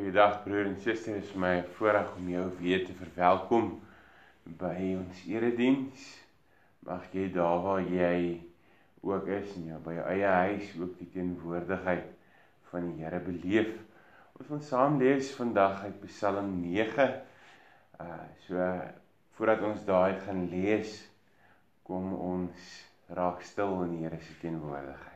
Goeiedag broer en suster, dit is my voorreg om jou weer te verwelkom by ons erediens. Mag jy daar waar jy ook is en jou by jou eie huis ook die teenwoordigheid van die Here beleef. Ons gaan saam lees vandag uit Psalm 9. Uh so voordat ons daai gaan lees, kom ons raak stil in die Here se teenwoordigheid.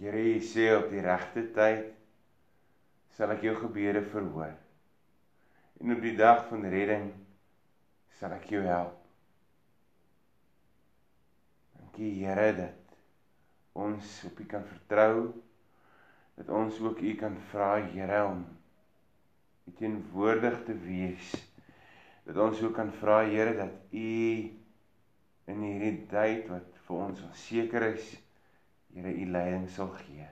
Here, jy sê op die regte tyd sal ek jou gebede verhoor. En op die dag van redding sal ek jou help. Dankie Here dat ons op U kan vertrou. Dat ons ook U kan vra Here om U teenwoordig te wees. Dat ons ook kan vra Here dat U in hierdie tyd wat vir ons onseker is, Here u leiding sal gee.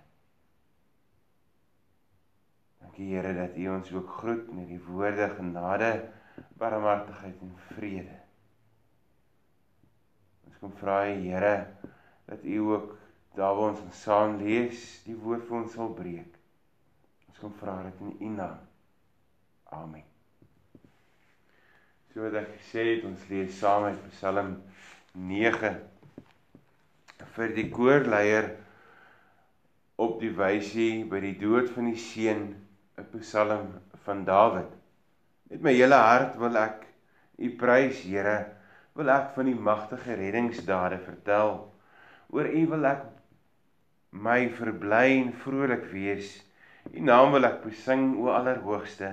Dankie Here dat u ons ook groet met die woorde genade, barmhartigheid en vrede. Ons kom vra Here dat u ook daar waar ons saam lees, die woord vir ons sal breek. Ons kom vra dit in u naam. Amen. So wat ek gesê het, ons lees saam uit Psalm 9 vir die koorleier op die wysie by die dood van die seun 'n Psalm van Dawid. Met my hele hart wil ek U prys, Here, wil ek van die magtige reddingsdade vertel. Oor U wil ek my verbly en vrolik wees. U naam wil ek besing, o Allerhoogste.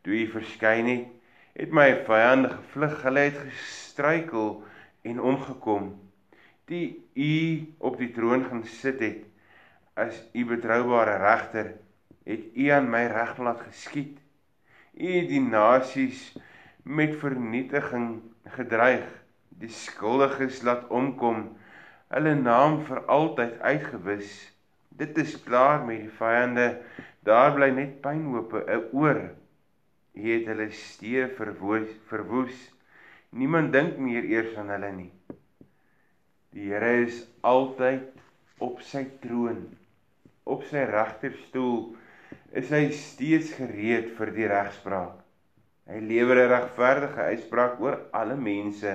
Toe U verskyn het, het my vyande gevlug, hulle het gestruikel en omgekom die u op die troon gaan sit het as u betroubare regter het u aan my reg laat geskied u het die nasies met vernietiging gedreig die skuldiges laat omkom hulle naam vir altyd uitgewis. Dit is klaar met die vyande daar bly net pynhope oor u het hulle steë verwoes verwoes. Niemand dink meer eers aan hulle nie Die Here is altyd op sy troon. Op sy regterstoel is hy steeds gereed vir die regspraak. Hy lewer 'n regverdige uitspraak oor alle mense.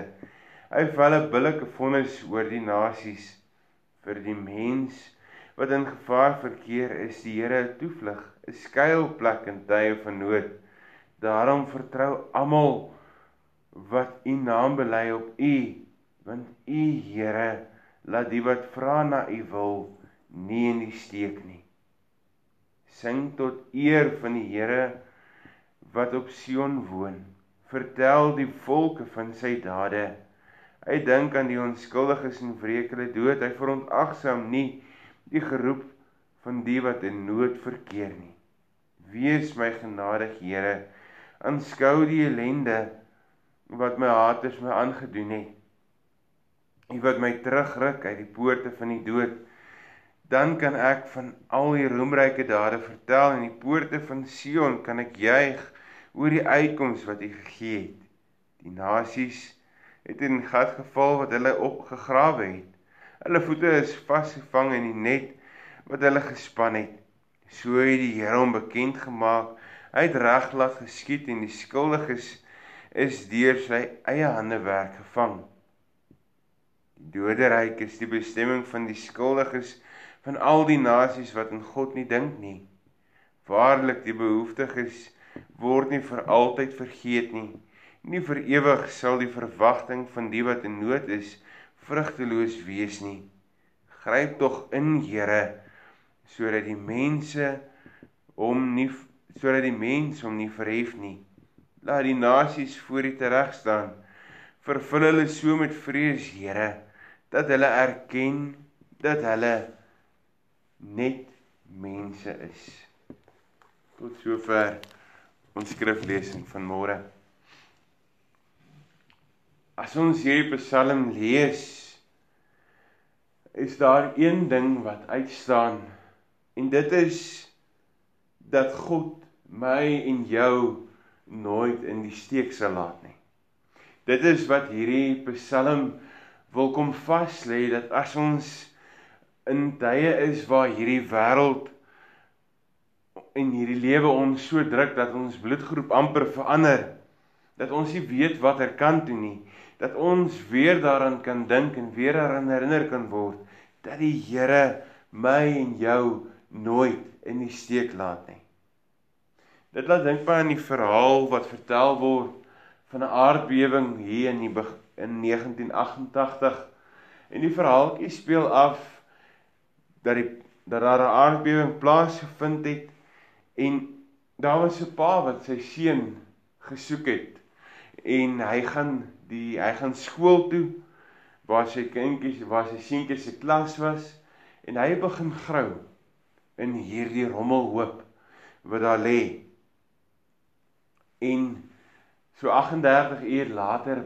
Hy val 'n billike vonnis oor die nasies vir die mens wat in gevaar verkeer is die Here 'n toevlug, 'n skuilplek in tye van nood. Daarom vertrou almal wat u naam bely op u want u Here laat die wat vra na u wil nie in die steek nie. Sing tot eer van die Here wat op Sion woon. Vertel die volke van sy dade. Hy dink aan die onskuldiges en wreek hulle dood. Hy verontagsaam nie die geroep van die wat in nood verkeer nie. Wees my genadig Here. Aanskou die ellende wat my haters my aangedoen het U wat my terugruk uit die poorte van die dood. Dan kan ek van al die roemryke dade vertel en die poorte van Sion kan ek juig oor die uitkoms wat U gegee het. Die nasies het in gat geval wat hulle opgegrawe het. Hulle voete is vasgevang in die net wat hulle gespan het. So het die Here hom bekend gemaak. Hy het reg laat geskied en die skuldiges is deur sy eie hande werk gevang. Doderyk is die bestemming van die skuldiges van al die nasies wat in God nie dink nie. Waarlik die behoeftiges word nie vir altyd vergeet nie. Nie vir ewig sal die verwagting van die wat in nood is vrugteloos wees nie. Gryp tog in, Here, sodat die mense hom nie sodat die mens hom nie verhef nie. Laat die nasies voor U tereg staan. Vervul hulle so met vrees, Here dat hulle erken dat hulle net mense is. Tot sover ons skriflesing van môre. As ons hierdie Psalm lees, is daar een ding wat uitstaan en dit is dat God my en jou nooit in die steek sal laat nie. Dit is wat hierdie Psalm wil kom vas lê dat as ons in tye is waar hierdie wêreld en hierdie lewe ons so druk dat ons bloedgroep amper verander dat ons nie weet watter kant toe nie dat ons weer daaraan kan dink en weer daaraan herinner kan word dat die Here my en jou nooit in die steek laat nie. Dit laat dink my aan die verhaal wat vertel word van 'n aardbewing hier in die in 1988 en die verhaaltjie speel af dat die dat daar 'n aardbewing plaasgevind het en daar was 'n pa wat sy seun gesoek het en hy gaan die hy gaan skool toe waar sy kindjies waar sy seentjies se klas was en hy begin grou in hierdie rommelhoop wat daar lê. En so 38 uur later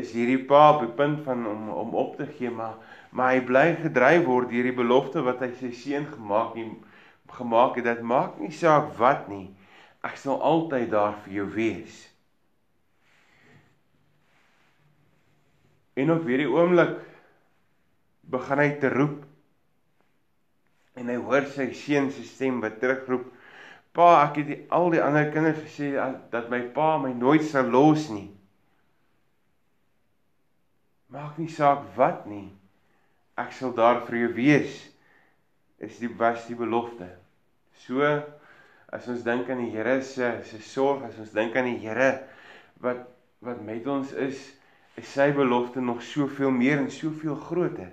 is hierdie pa op die punt van om om op te gee maar maar hy bly gedryf word deur die belofte wat hy sy seun gemaak het gemaak het dat maak nie saak wat nie ek sal altyd daar vir jou wees En op hierdie oomblik begin hy te roep. En hy hoor sy seun se stem wat terugroep: "Pa, ek het die, al die ander kinders gesê dat my pa my nooit sal los nie. Maak nie saak wat nie. Ek sal daar vir jou wees." Is die was die belofte. So as ons dink aan die Here se se sorg, as ons dink aan die Here wat wat met ons is, is sy belofte nog soveel meer en soveel groter.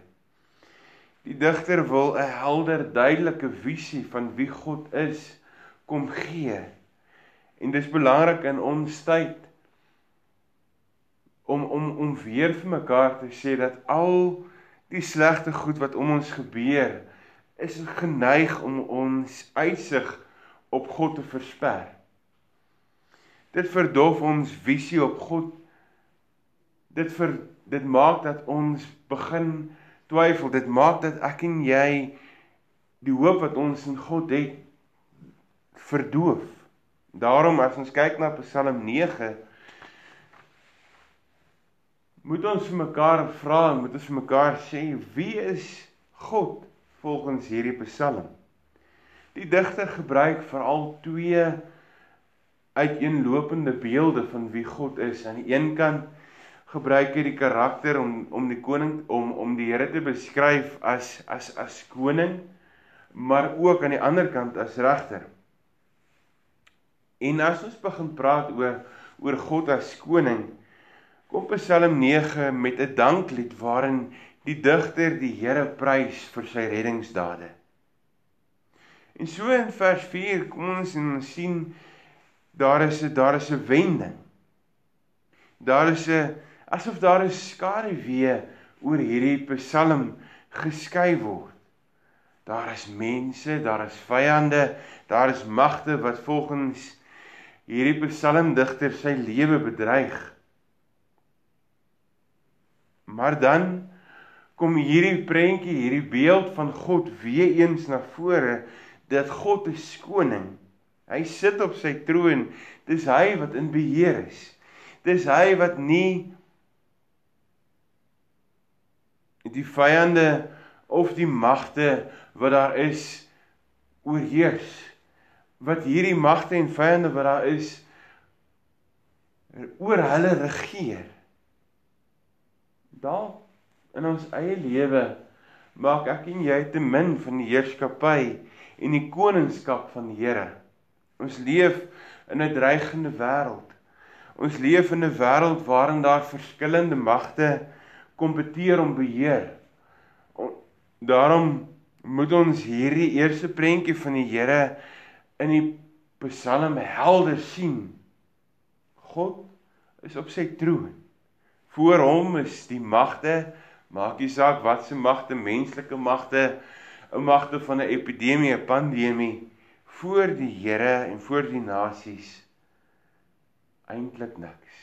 Die digter wil 'n helder, duidelike visie van wie God is kom gee. En dis belangrik in ons tyd om om om weer vir mekaar te sê dat al die slegte goed wat om ons gebeur is geneig om ons uitsig op God te versper. Dit verdof ons visie op God dit vir dit maak dat ons begin twyfel. Dit maak dat ek en jy die hoop wat ons in God het verdoof. Daarom as ons kyk na Psalm 9 moet ons vir mekaar vra, moet ons vir mekaar sê wie is God volgens hierdie Psalm? Die digter gebruik veral twee uiteenlopende beelde van wie God is. Aan die een kant gebruik hy die karakter om om die koning om om die Here te beskryf as as as koning maar ook aan die ander kant as regter. En as ons begin praat oor oor God as koning, kom Psalm 9 met 'n danklied waarin die digter die Here prys vir sy reddingsdade. En so in vers 4 kom ons en ons sien daar is 'n daar is 'n wending. Daar is 'n asof daar 'n skaduwee oor hierdie Psalm geskei word. Daar is mense, daar is vyande, daar is magte wat volgens hierdie psalmdigter sy lewe bedreig. Maar dan kom hierdie prentjie, hierdie beeld van God weer eens na vore dat God is koning. Hy sit op sy troon. Dis hy wat in beheer is. Dis hy wat nie die vyande of die magte wat daar is oorheers wat hierdie magte en vyande wat daar is oor hulle regeer dalk in ons eie lewe maak ek en jy te min van die heerskappy en die koningskap van die Here ons leef in 'n dreigende wêreld ons leef in 'n wêreld waarin daar verskillende magte kompeteer om beheer. Daarom moet ons hierdie eerste prentjie van die Here in die Psalm helder sien. God is op sy troon. Voor hom is die magte, maak nie saak wat se magte, menslike magte, 'n magte van 'n epidemie, 'n pandemie, voor die Here en voor die nasies eintlik niks.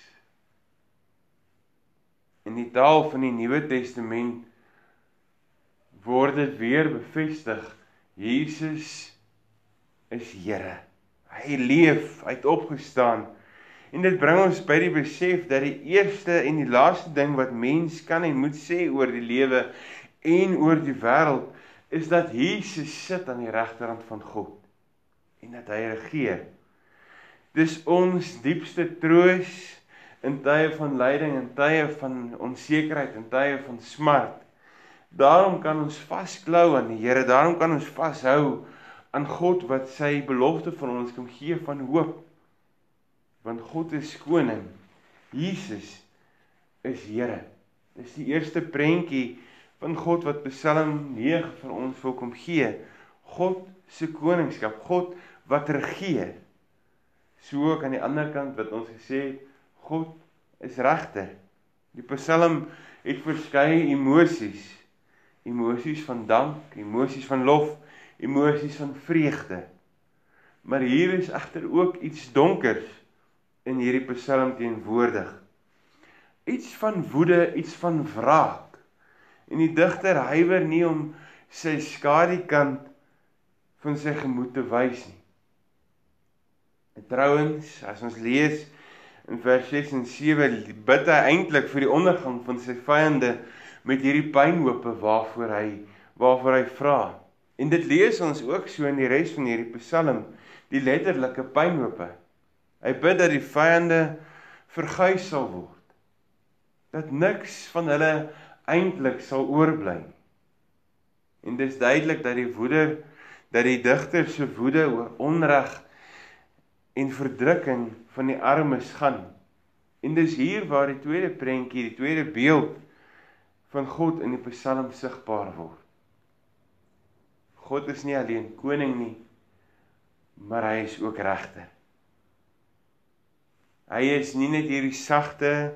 In die taal van die Nuwe Testament word dit weer bevestig. Jesus is Here. Hy leef, hy het opgestaan. En dit bring ons by die besef dat die eerste en die laaste ding wat mens kan en moet sê oor die lewe en oor die wêreld is dat Jesus sit aan die regterhand van God en dat hy regeer. Dis ons diepste troos in tye van lyding en tye van onsekerheid en tye van smart. Daarom kan ons vasklou aan die Here, daarom kan ons vashou aan God wat sy belofte vir ons kom gee van hoop. Want God is koning. Jesus is Here. Dis die eerste prentjie van God wat Psalm 9 vir ons wil kom gee. God se koningskap, God wat regeer. So ook aan die ander kant wat ons gesê het, God is regter. Die Psalm het verskeie emosies. Emosies van dank, emosies van lof, emosies van vreugde. Maar hier is egter ook iets donkers in hierdie Psalm teenwoordig. Iets van woede, iets van wraak. En die digter huiwer nie om sy skadukant van sy gemoed te wys nie. En trouens, as ons lees in vers 6 en 7, bid hy eintlik vir die ondergang van sy vyande met hierdie pynhope waarvoor hy waarvoor hy vra. En dit lees ons ook so in die res van hierdie Psalm, die letterlike pynhope. Hy bid dat die vyande verguis sal word. Dat niks van hulle eintlik sal oorbly. En dis duidelik dat die woede dat die digter se woede oor onreg en verdrukking van die armes gaan. En dis hier waar die tweede prentjie, die tweede beeld van God in die Psalm sigbaar word. God is nie alleen koning nie, maar hy is ook regter. Hy is nie net hierdie sagte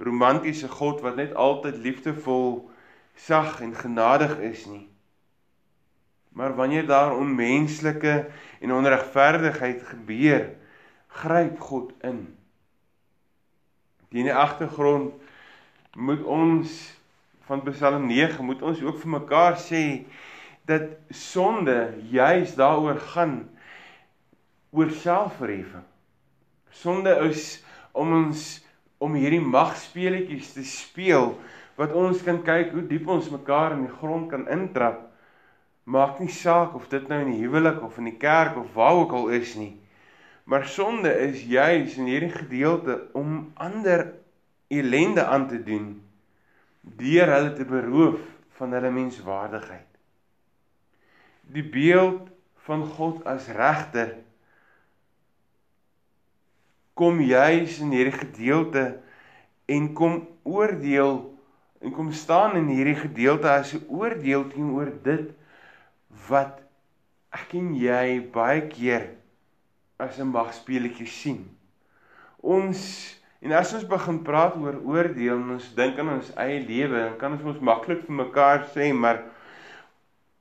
romantiese God wat net altyd liefdevol, sag en genadig is nie. Maar wanneer daar onmenslike en onregverdigheid gebeur, gryp God in. In die agtergrond moet ons van Psalm 9 moet ons ook vir mekaar sê dat sonde juis daaroor gaan oor selfverheffing. Sonde is om ons om hierdie magspeletjies te speel wat ons kan kyk hoe diep ons mekaar in die grond kan intrap. Maak nie saak of dit nou in die huwelik of in die kerk of waar ook al is nie. Maar sonde is juis in hierdie gedeelte om ander ellende aan te doen deur hulle te beroof van hulle menswaardigheid. Die beeld van God as regter kom juis in hierdie gedeelte en kom oordeel en kom staan in hierdie gedeelte as 'n oordeel teenoor dit wat ek en jy baie keer as 'n magspeletjie sien. Ons en as ons begin praat oor oordeel en ons dink aan ons eie lewe, dan kan ons mos maklik vir mekaar sê, maar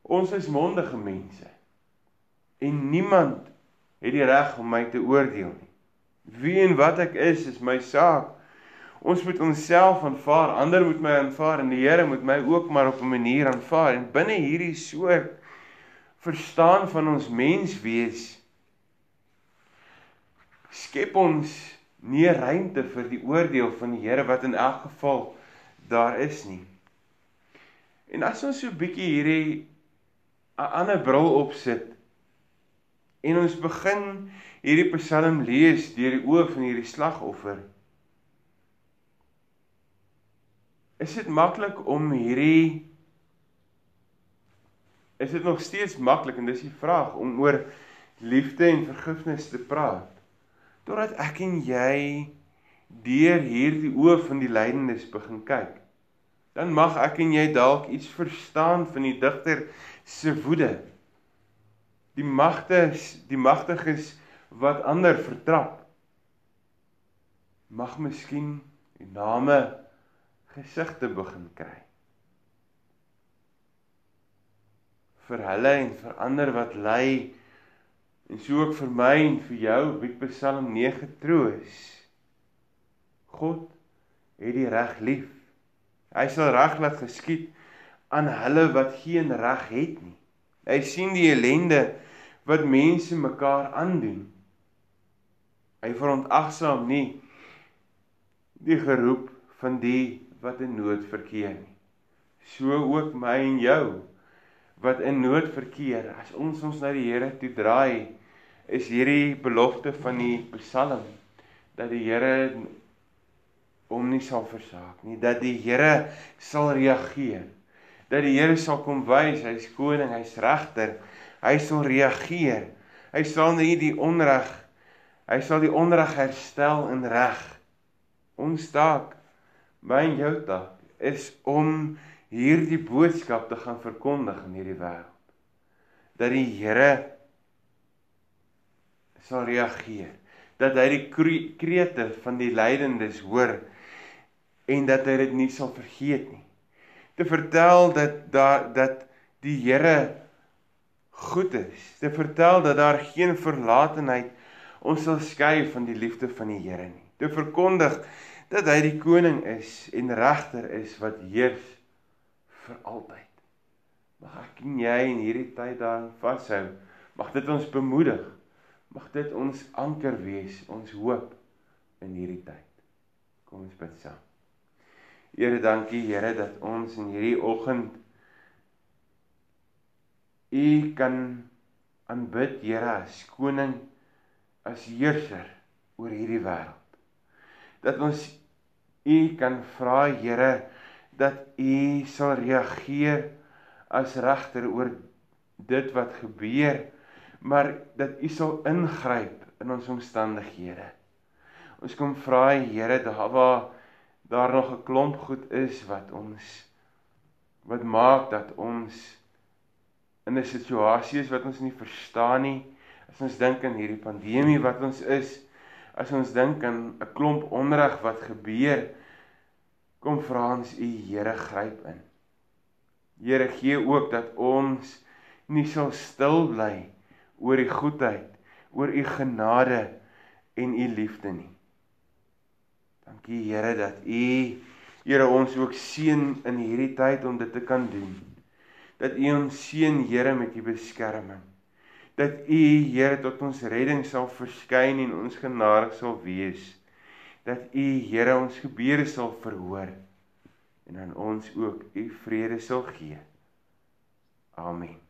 ons is mondige mense. En niemand het die reg om my te oordeel nie. Wie en wat ek is, is my saak. Ons moet onsself aanvaar, ander moet my aanvaar en die Here moet my ook maar op 'n manier aanvaar. En binne hierdie soort verstaan van ons menswees skep ons nie ruimte vir die oordeel van die Here wat in elk geval daar is nie. En as ons so 'n bietjie hierdie 'n ander bril opsit en ons begin hierdie Psalm lees deur die oë van hierdie slagoffer, is dit maklik om hierdie is dit nog steeds maklik en dis die vraag om oor liefde en vergifnis te praat. Totdat ek en jy deur hierdie oë van die lydendes begin kyk, dan mag ek en jy dalk iets verstaan van die digter se woede. Die magtes, die magtiges wat ander vertrap. Mag miskien die name gesigte begin kry. Vir hulle en vir ander wat ly en so ook vir my en vir jou wie Psalm 9 troos. God het die reg lief. Hy sal reg laat geskied aan hulle wat geen reg het nie. Hy sien die ellende wat mense mekaar aandoen Hy verontagsaam nie die geroep van die wat in nood verkeer nie. So ook my en jou wat in nood verkeer. As ons ons na die Here toe draai, is hierdie belofte van die Psalm dat die Here hom nie sal versaak nie, dat die Here sal reageer. Dat die Here sal kom wys, hy's koning, hy's regter. Hy sal reageer. Hy sal nie die onreg hy sal die onreg herstel in reg. Ons taak, my en jou taak is om hierdie boodskap te gaan verkondig in hierdie wêreld. Dat die Here sal reageer, dat hy die krete van die lydendes hoor en dat hy dit nie sal vergeet nie. Te vertel dat daar dat die Here goed is. Te vertel dat daar geen verlatenheid ons sal skei van die liefde van die Here nie. Te verkondig dat hy die koning is en regter is wat heers vir altyd. Mag ek en jy in hierdie tyd daarin vashou. Mag dit ons bemoedig. Mag dit ons anker wees, ons hoop in hierdie tyd. Kom ons bid saam. Here, dankie Here dat ons in hierdie oggend U kan aanbid, Here, as koning, as heerser oor hierdie wêreld. Dat ons U kan vra, Here, dat U sal reageer as regter oor dit wat gebeur, maar dat U sal ingryp in ons omstandighede. Ons kom vra Here daar waar daar nog 'n klomp goed is wat ons wat maak dat ons in 'n situasie is wat ons nie verstaan nie. As ons dink aan hierdie pandemie wat ons is, as ons dink aan 'n klomp onreg wat gebeur, Kom vra ons U Here gryp in. Here gee ook dat ons nie sal stil bly oor U goedheid, oor U genade en U liefde nie. Dankie Here dat U Here ons ook seën in hierdie tyd om dit te kan doen. Dat U ons seën Here met U beskerming. Dat U Here tot ons redding sal verskyn en ons genadig sal wees dat U Here ons gebede sal verhoor en aan ons ook U vrede sal gee. Amen.